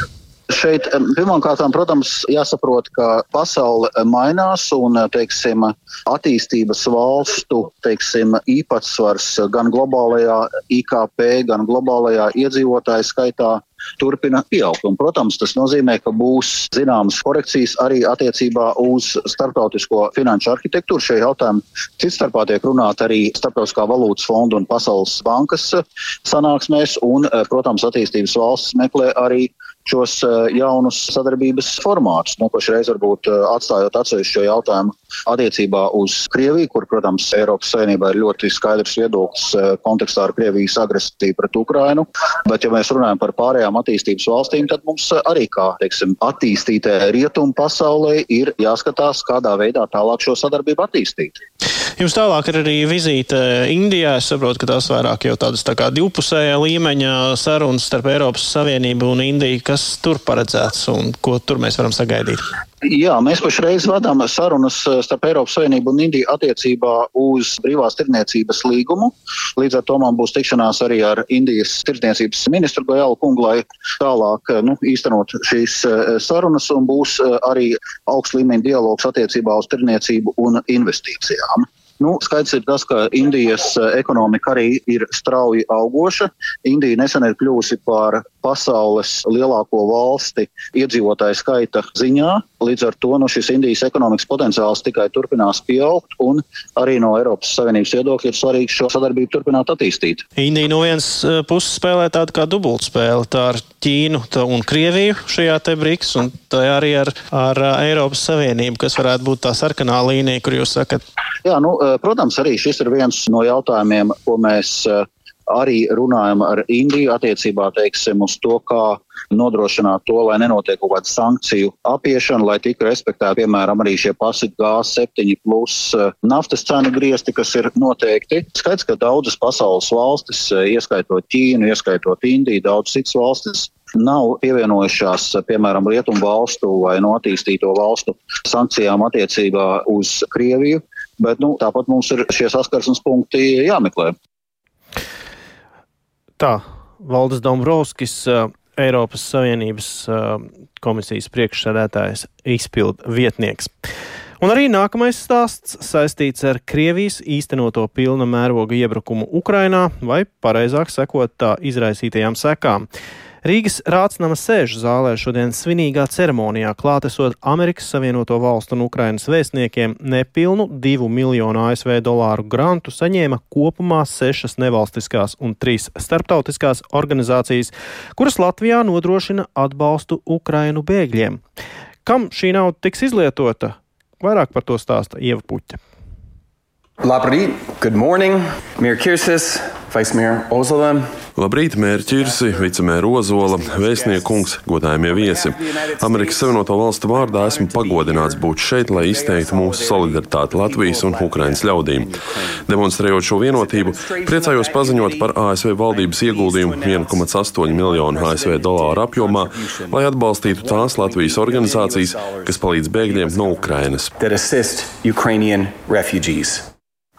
Šeit pirmkārt, protams, jāsaprot, ka pasaule mainās un teiksim, attīstības valstu teiksim, īpatsvars gan globālajā IKP, gan globālajā iedzīvotāju skaitā turpina pieaugt. Un, protams, tas nozīmē, ka būs zināmas korekcijas arī attiecībā uz starptautisko finanšu arhitektūru. Šie jautājumi citstarpā tiek runāti arī Starptautiskā valūtas fonda un Pasaules bankas sanāksmēs, un, protams, attīstības valsts meklē arī šos eh, jaunus sadarbības formātus. Nu, pašreiz varbūt eh, atstājot atsevišķu jautājumu attiecībā uz Krieviju, kur, protams, Eiropas Savienībā ir ļoti skaidrs viedoklis eh, kontekstā ar Krievijas agresiju pret Ukrainu. Bet, ja mēs runājam par pārējām attīstības valstīm, tad mums arī, kā teiksim, attīstītē rietumu pasaulē, ir jāskatās, kādā veidā tālāk šo sadarbību attīstīt. Jums tālāk ir arī vizīte Indijā. Es saprotu, ka tās vairāk jau tādas tā kā divpusējā līmeņa sarunas starp Eiropas Savienību un Indiju. Kas tur paredzēts un ko tur mēs varam sagaidīt? Jā, mēs pašreiz vadām sarunas starp Eiropas Savienību un Indiju attiecībā uz brīvās tirniecības līgumu. Līdz ar to man būs tikšanās arī ar Indijas tirniecības ministru Gojālu kungu, lai tālāk nu, īstenot šīs eh, sarunas un būs eh, arī augsts līmeņa dialogs attiecībā uz tirniecību un investīcijām. Nu, skaidrs ir tas, ka Indijas eh, ekonomika arī ir strauji augoša. Indija nesen ir kļuvusi par pasaules lielāko valsti iedzīvotāju skaita ziņā. Līdz ar to nu, šis Indijas ekonomikas potenciāls tikai turpinās pieaugt, un arī no Eiropas Savienības viedokļa ir svarīgi šo sadarbību turpināt attīstīt. Indija no vienas eh, puses spēlē tādu kā dubultspēli. Tā ar Ķīnu un Krieviju šajā te briks, un tā arī ar, ar eh, Eiropas Savienību, kas varētu būt tā sarkanā līnija, kur jūs sakat. Jā, nu, Protams, arī šis ir viens no jautājumiem, ko mēs Arī runājam ar Indiju attiecībā teiksim, uz to, kā nodrošināt to, lai nenotiek kaut kāda sankciju apiešana, lai tiktu respektēti, piemēram, arī šie pasit G7 plus eh, naftas cenu griezti, kas ir noteikti. Skaidrs, ka daudzas pasaules valstis, eh, ieskaitot Ķīnu, ieskaitot Indiju, daudzas citas valstis, nav pievienojušās, piemēram, rietumu valstu vai no attīstīto valstu sankcijām attiecībā uz Krieviju, bet nu, tāpat mums ir šie saskarsmes punkti jāmeklē. Tā, Valdis Dombrovskis, Eiropas Savienības komisijas priekšsēdētājs, izpildu vietnieks. Un arī nākamais stāsts saistīts ar Krievijas īstenoto pilna mēroga iebrukumu Ukrainā, vai pareizāk sakot, tā izraisītajām sekām. Rīgas Rācnama sēžu zālē šodien svinīgā ceremonijā klātesot Amerikas Savienoto Valstu un Ukrainas vēstniekiem nepilnu 2 miljonu ASV dolāru grantu saņēma kopumā sešas nevalstiskās un trīs starptautiskās organizācijas, kuras Latvijā nodrošina atbalstu Ukrainu bēgļiem. Kam šī nauda tiks izlietota? Vairāk par to stāsta Ieva Puķa. Labrīt, good morning, Mirkirsis, Vice-Mayor Ozola. Labrīt, mērķirsi, vicemēra Ozola, vēstniekungs, godājumie viesi. Amerikas Savienoto Valstu vārdā esmu pagodināts būt šeit, lai izteiktu mūsu solidaritāti Latvijas un Ukrainas ļaudīm. Demonstrējot šo vienotību, priecājos paziņot par ASV valdības ieguldījumu 1,8 miljonu ASV dolāru apjomā, lai atbalstītu tās Latvijas organizācijas, kas palīdz bēgļiem no Ukrainas.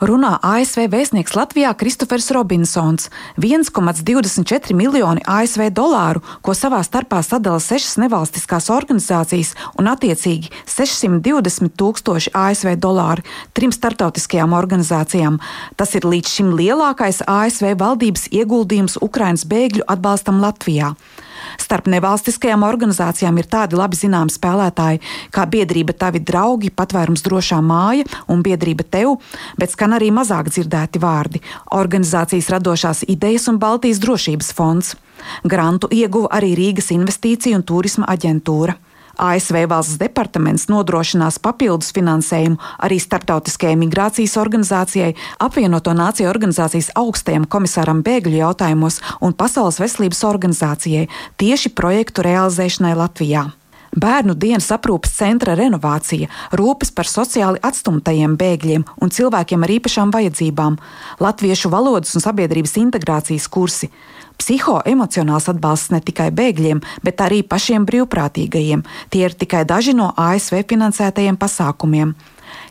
Runā ASV vēstnieks Latvijā Kristofers Robinsons. 1,24 miljoni ASV dolāru, ko savā starpā sadala sešas nevalstiskās organizācijas un attiecīgi 620 tūkstoši ASV dolāru trim startautiskajām organizācijām. Tas ir līdz šim lielākais ASV valdības ieguldījums Ukrainas bēgļu atbalstam Latvijā. Starp nevalstiskajām organizācijām ir tādi labi zināmi spēlētāji kā biedrība Tavi draugi, patvērums drošā māja un biedrība Tev, bet skan arī mazāk dzirdēti vārdi - organizācijas radošās idejas un Baltijas drošības fonds. Grantu ieguva arī Rīgas investīcija un turisma aģentūra. ASV valsts departaments nodrošinās papildus finansējumu arī Startautiskajai migrācijas organizācijai, apvienoto nāciju organizācijas augstajam komisāram bēgļu jautājumos un Pasaules veselības organizācijai tieši projektu realizēšanai Latvijā. Bērnu dienas aprūpes centra renovācija, rūpes par sociāli atstumtajiem bēgļiem un cilvēkiem ar īpašām vajadzībām, latviešu valodas un sabiedrības integrācijas kursi, Psihoemocionāls atbalsts ne tikai bēgļiem, bet arī pašiem brīvprātīgajiem. Tie ir tikai daži no ASV finansētajiem pasākumiem.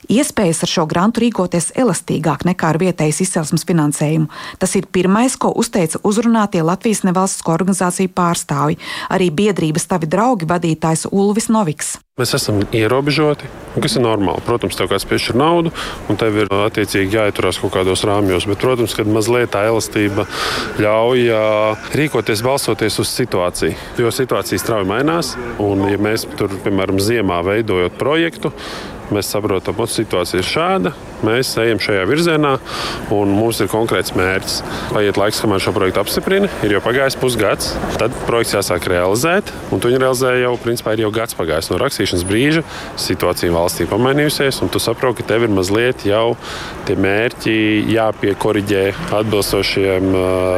Iespējas ar šo grantu rīkoties elastīgāk nekā ar vietējas izcelsmes finansējumu. Tas ir pirmais, ko uzteica uzrunātie Latvijas nevalstisko organizāciju pārstāvji, arī biedrības tavi draugi vadītājs Ulvis Noviks. Mēs esam ierobežoti, kas ir normāli. Protams, tev kāds piešķir naudu, un tev ir attiecīgi jāieturās kaut kādos rāmjos. Bet, protams, ka mazliet tā elastība ļauj rīkoties balstoties uz situāciju. Jo situācija strauji mainās, un ja mēs tur, piemēram, ziemā veidojot projektu, mēs saprotam, ka situācija ir šāda, mēs ejam šajā virzienā, un mums ir konkrēts mērķis. Paiet laiks, kamēr šo projektu apstiprina, ir jau pagājis pusgads, tad projekts jāsāk realizēt, un to viņi realizē jau, principā, ir jau gads pagājis no rakstīšanas brīža situācija valstī pamainījusies, un tu saproti, ka tev ir mazliet jau tie mērķi jāpiekoriģē atbilstošiem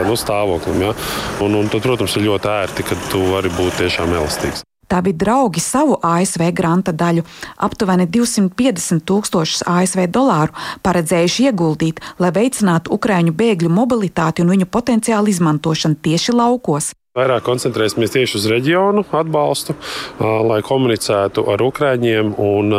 nu, stāvoklim. Ja? Un, un tad, protams, ir ļoti ērti, ka tu vari būt tiešām elastīgs. Tā bija draugi savu ASV granta daļu, aptuveni 250 tūkstošus ASV dolāru, paredzējuši ieguldīt, lai veicinātu Ukrāņu bēgļu mobilitāti un viņu potenciālu izmantošanu tieši laukos. Vairāk koncentrēsimies tieši uz reģionu atbalstu, lai komunicētu ar ukrāņiem un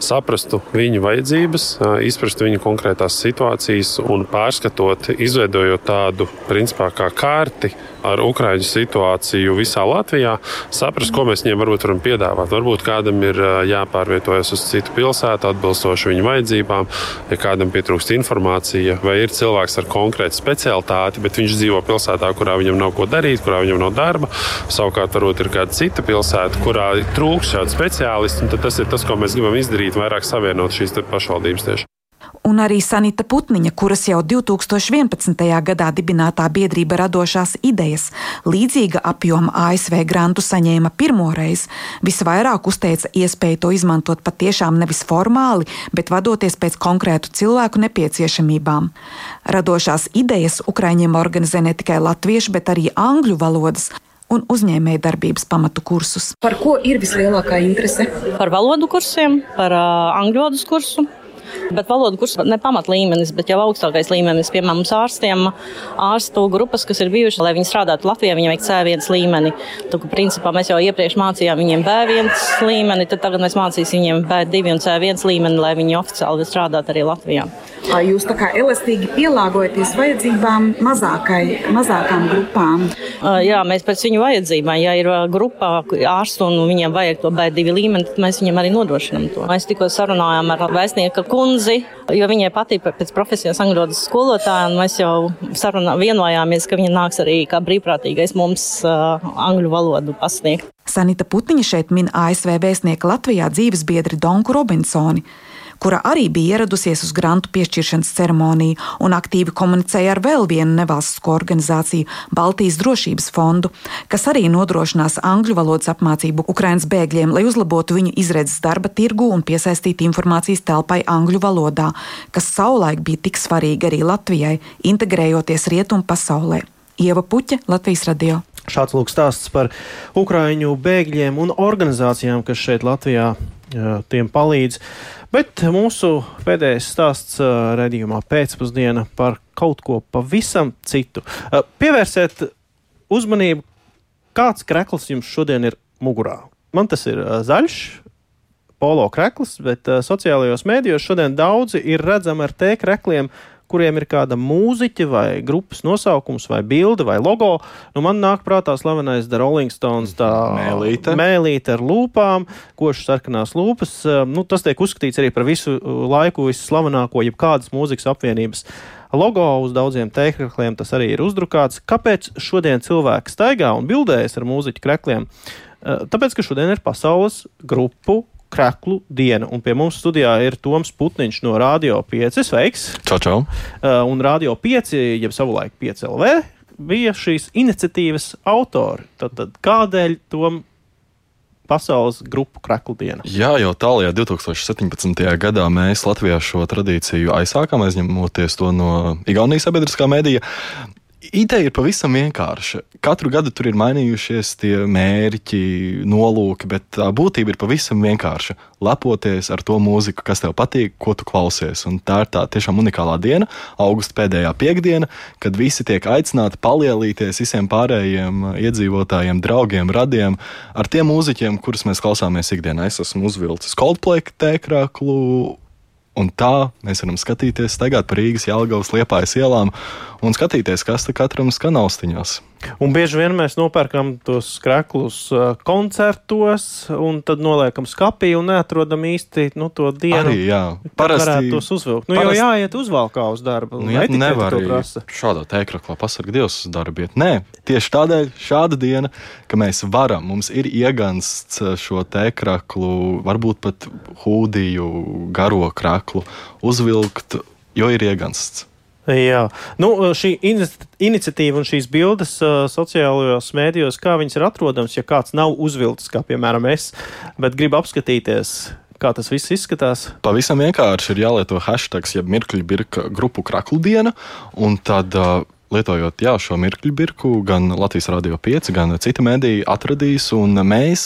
saprastu viņu vajadzības, izprastu viņu konkrētās situācijas un pārskatot, izveidojot tādu principā kā kārti ar ukrāņu situāciju visā Latvijā, saprast, ko mēs viņiem varbūt varam piedāvāt. Varbūt kādam ir jāpārvietojas uz citu pilsētu atbilstoši viņu vajadzībām, ja kādam pietrūkst informācija, vai ir cilvēks ar konkrētu specialitāti, bet viņš dzīvo pilsētā, kurā viņam nav ko darīt kurā viņam nav darba. Savukārt, varbūt ir kāda cita pilsēta, kurā trūks šādu speciālistu. Tad tas ir tas, ko mēs gribam izdarīt, vairāk savienot šīs pašvaldības tieši. Un arī Sanita Putniņa, kuras jau 2011. gadā dibinātā biedrība radošās idejas līdzīga apjoma ASV grantu saņēma pirmoreiz, visvairāk uzteica iespēju to izmantot patiešām nevis formāli, bet vadoties pēc konkrētu cilvēku nepieciešamībām. Radošās idejas Ukraiņiem organizē ne tikai latviešu, bet arī angļu valodas un uzņēmēja darbības pamatu kursus. Par ko ir vislielākā interese? Par valodu kursiem, par uh, angļu valodas kursu. Bet valodu kurs ne pamat līmenis, bet jau augstākais līmenis, piemēram, mums ārstiem, ārstu grupas, kas ir bijušas, lai viņi strādātu Latvijā, viņiem vajag C1 līmeni. Tad, principā, mēs jau iepriekš mācījām viņiem B1 līmeni, tad tagad mēs mācīsim viņiem B2 un C1 līmeni, lai viņi oficiāli strādātu arī Latvijā. Jūs tā kā elastīgi pielāgojaties vajadzībām mazākai, mazākām grupām? Jā, mēs pēc viņu vajadzībām, ja ir grupā ārstu un viņiem vajag to B2 līmeni, tad mēs viņiem arī nodrošinām to. Mēs tikko sarunājām ar vēstnieku kundzi, jo viņai patīk pēc profesijas angļu valodas skolotāja, mēs jau sarunā vienojāmies, ka viņa nāks arī kā brīvprātīgais mums uh, angļu valodu pasniegt. Sanita Putniņa šeit min ASV vēstnieka Latvijā dzīves biedri Donku Robinsoni kura arī bija ieradusies uz grantu piešķiršanas ceremoniju un aktīvi komunicēja ar vēl vienu nevalstisko organizāciju, Baltijas drošības fondu, kas arī nodrošinās angļu valodas apmācību Ukraiņas bēgļiem, lai uzlabotu viņu izredzes darba tirgu un piesaistītu informācijas telpai angļu valodā, kas savulaik bija tik svarīga arī Latvijai, integrējoties rietumu pasaulē. Ieva Puķa, Latvijas radio. Šāds lūk stāsts par Ukraiņu bēgļiem un organizācijām, kas šeit Latvijā tiem palīdz. Bet mūsu pēdējais stāsts redzējumā pēcpusdienā par kaut ko pavisam citu. Pievērsiet uzmanību, kāds krekls jums šodien ir mugurā. Man tas ir zaļš, polo krekls, bet uh, sociālajos mēdījos šodien daudzi ir redzami ar T krekliem, kuriem ir kāda mūziķa vai grupas nosaukums vai bilde vai logo. Nu, man nāk prātā slavenais The Rolling Stones, tā mēlīte, mēlīte ar lūpām, košas sarkanās lūpas. Nu, tas tiek uzskatīts arī par visu laiku visslavenāko jebkādas mūzikas apvienības logo uz daudziem tēkļiem tas arī ir uzdrukāts. Kāpēc šodien cilvēki staigā un bildējas ar mūziķu krekliem? Tāpēc, ka šodien ir pasaules grupu kreklu diena. Un pie mums studijā ir Toms Putniņš no Radio 5. Sveiks! Čau, čau! Uh, un Radio 5, jeb savulaik 5 LV, bija šīs iniciatīvas autori. Tad, tad kādēļ Tom pasaules grupu kreklu diena. Jā, jau tālākajā 2017. gadā mēs Latvijā šo tradīciju aizsākām, aizņemoties to no Igaunijas sabiedriskā mēdīja. Ideja ir pavisam vienkārša. Katru gadu tur ir mainījušies tie mērķi, nolūki, bet tā būtība ir pavisam vienkārša. Lepoties ar to mūziku, kas tev patīk, ko tu klausies. Un tā ir tā tiešām unikālā diena, augusta pēdējā piekdiena, kad visi tiek aicināti palielīties visiem pārējiem iedzīvotājiem, draugiem, radiem ar tiem mūziķiem, kurus mēs klausāmies ikdienā. Es esmu uzvilcis Coldplay tēkrāklu Un tā mēs varam skatīties, staigāt pa Rīgas, Jālgavas, Liepājas ielām un skatīties, kas te katram skan austiņās. Un bieži vien mēs nopērkam tos skreklus uh, koncertos, un tad noliekam skapī un neatrodam īsti nu, to dienu. Arī, jā, parasti tos uzvilkt. Nu, parasti, jau jāiet uzvalkā uz darbu. Nu, jā, nevar šādā tēkraklā pasargāt Dievs uz darbu. Nē, tieši tādēļ šāda diena, ka mēs varam, mums ir iegansts šo tēkraklu, varbūt pat hūdiju, garo kraklu uzvilkt, jo ir iegansts. Jā, nu, šī iniciatīva un šīs bildes uh, sociālajos mēdījos, kā viņas ir atrodamas, ja kāds nav uzvilcis, kā piemēram es, bet grib apskatīties, kā tas viss izskatās? Pavisam vienkārši ir jālieto hashtags, jeb mirkļu birka grupu kraklu diena, un tad. Uh, Lietojot jā, šo mirkļu birku, gan Latvijas Rādio 5, gan citi mēdīji atradīs, un mēs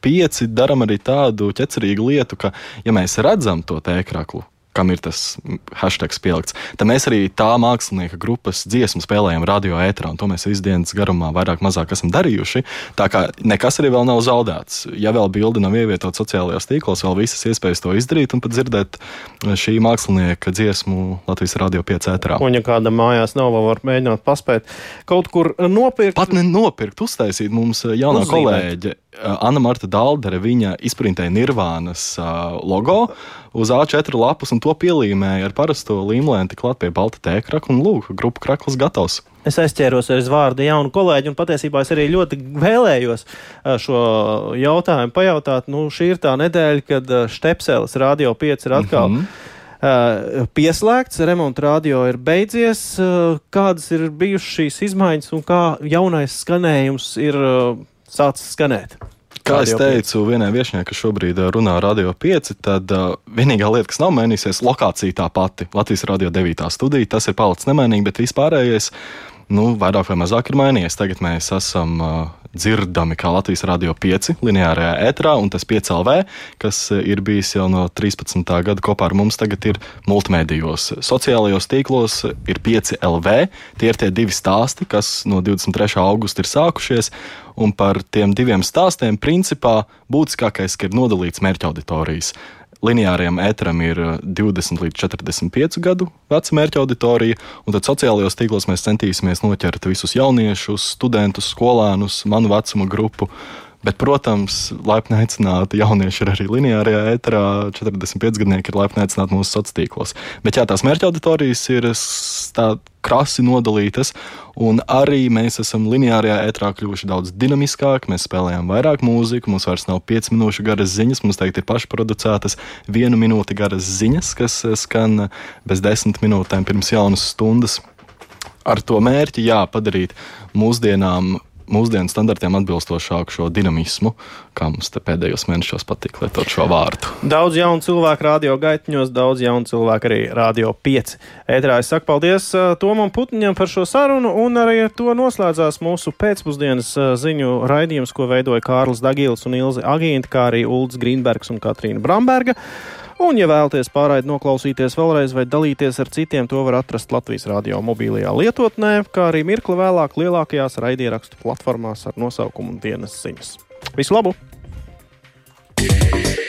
pieci darām arī tādu ķecerīgu lietu, ka, ja mēs redzam to tēkraklu, kam ir tas hashtags pielikts. Tad mēs arī tā mākslinieka grupas dziesmu spēlējam radio ēterā, un to mēs visu dienas garumā vairāk mazāk esam darījuši. Tā kā nekas arī vēl nav zaudēts. Ja vēl bilde nav ievietota sociālajos tīklos, vēl visas iespējas to izdarīt un pat dzirdēt šī mākslinieka dziesmu Latvijas radio 5 ēterā. Un ja kāda mājās nav, vēl var mēģināt paspēt kaut kur nopirkt. Pat ne nopirkt, uztaisīt mums jaunā Uzzīmēt. kolēģe Anna Marta Daldere, viņa izprintēja Nirvānas uh, logo uz A4 lapas un to pielīmēja ar parasto līmlēni klāt pie balta tēkraka un lūk, grupu krakls gatavs. Es aizķēros aiz vārda jaunu kolēģi, un patiesībā es arī ļoti vēlējos šo jautājumu pajautāt. Nu, šī ir tā nedēļa, kad Štepselis Radio 5 ir atkal. Mm -hmm uh, pieslēgts, remonta radio ir beidzies. Uh, kādas ir bijušas šīs izmaiņas un kā jaunais skanējums ir uh, sācis skanēt? Kā es teicu, vienai viesņai, kas šobrīd runā Radio 5, tad uh, vienīgā lieta, kas nav mainījusies, ir lokācija tā pati. Latvijas Radio 9. studija, tas ir palicis nemainīgi, bet vispārējais nu, vairāk vai mazāk ir mainījies. Tagad mēs esam uh, dzirdami kā Latvijas Rādio 5 lineārajā ētrā, un tas 5LV, kas ir bijis jau no 13. gada kopā ar mums, tagad ir multimedijos. Sociālajos tīklos ir 5LV. Tie ir tie divi stāsti, kas no 23. augusta ir sākušies. Un par tiem diviem stāstiem, principā, būtiskākais ir nodalīts mērķa auditorijas. Lineārajam ēteram ir 20 līdz 45 gadu veca mērķa auditorija, un tad sociālajos tīklos mēs centīsimies noķert visus jauniešus, studentus, skolēnus, manu vecuma grupu. Bet, protams, laipni aicināti jaunieši ir arī lineārajā ēterā, 45 gadnieki ir laipni aicināti mūsu sociālos tīklos. Bet jā, tās mērķa auditorijas ir krasi nodalītas, un arī mēs esam lineārajā ētrā kļuvuši daudz dinamiskāki. Mēs spēlējam vairāk mūziku, mums vairs nav 5 minūšu garas ziņas, mums teikt ir pašproducētas vienu minūti garas ziņas, kas skan bez desmit minūtēm pirms jaunas stundas. Ar to mērķi, jā, padarīt mūsdienām mūsdienu standartiem atbilstošāku šo dinamismu, kā mums pēdējos mēnešos patīk lietot šo vārdu. Daudz jaunu cilvēku radio gaitņos, daudz jaunu cilvēku arī radio 5. Ētrā es saku paldies Tomam Putniņam par šo sarunu, un arī ar to noslēdzās mūsu pēcpusdienas ziņu raidījums, ko veidoja Kārlis Dagils un Ilze Agīnta, kā arī Ulds Grīnbergs un Katrīna Bramberga. Un, ja vēlaties pārraidi noklausīties vēlreiz vai dalīties ar citiem, to var atrast Latvijas radio mobilajā lietotnē, kā arī mirkli vēlāk lielākajās raidierakstu platformās ar nosaukumu Dienas ziņas. Visu labu! Yeah.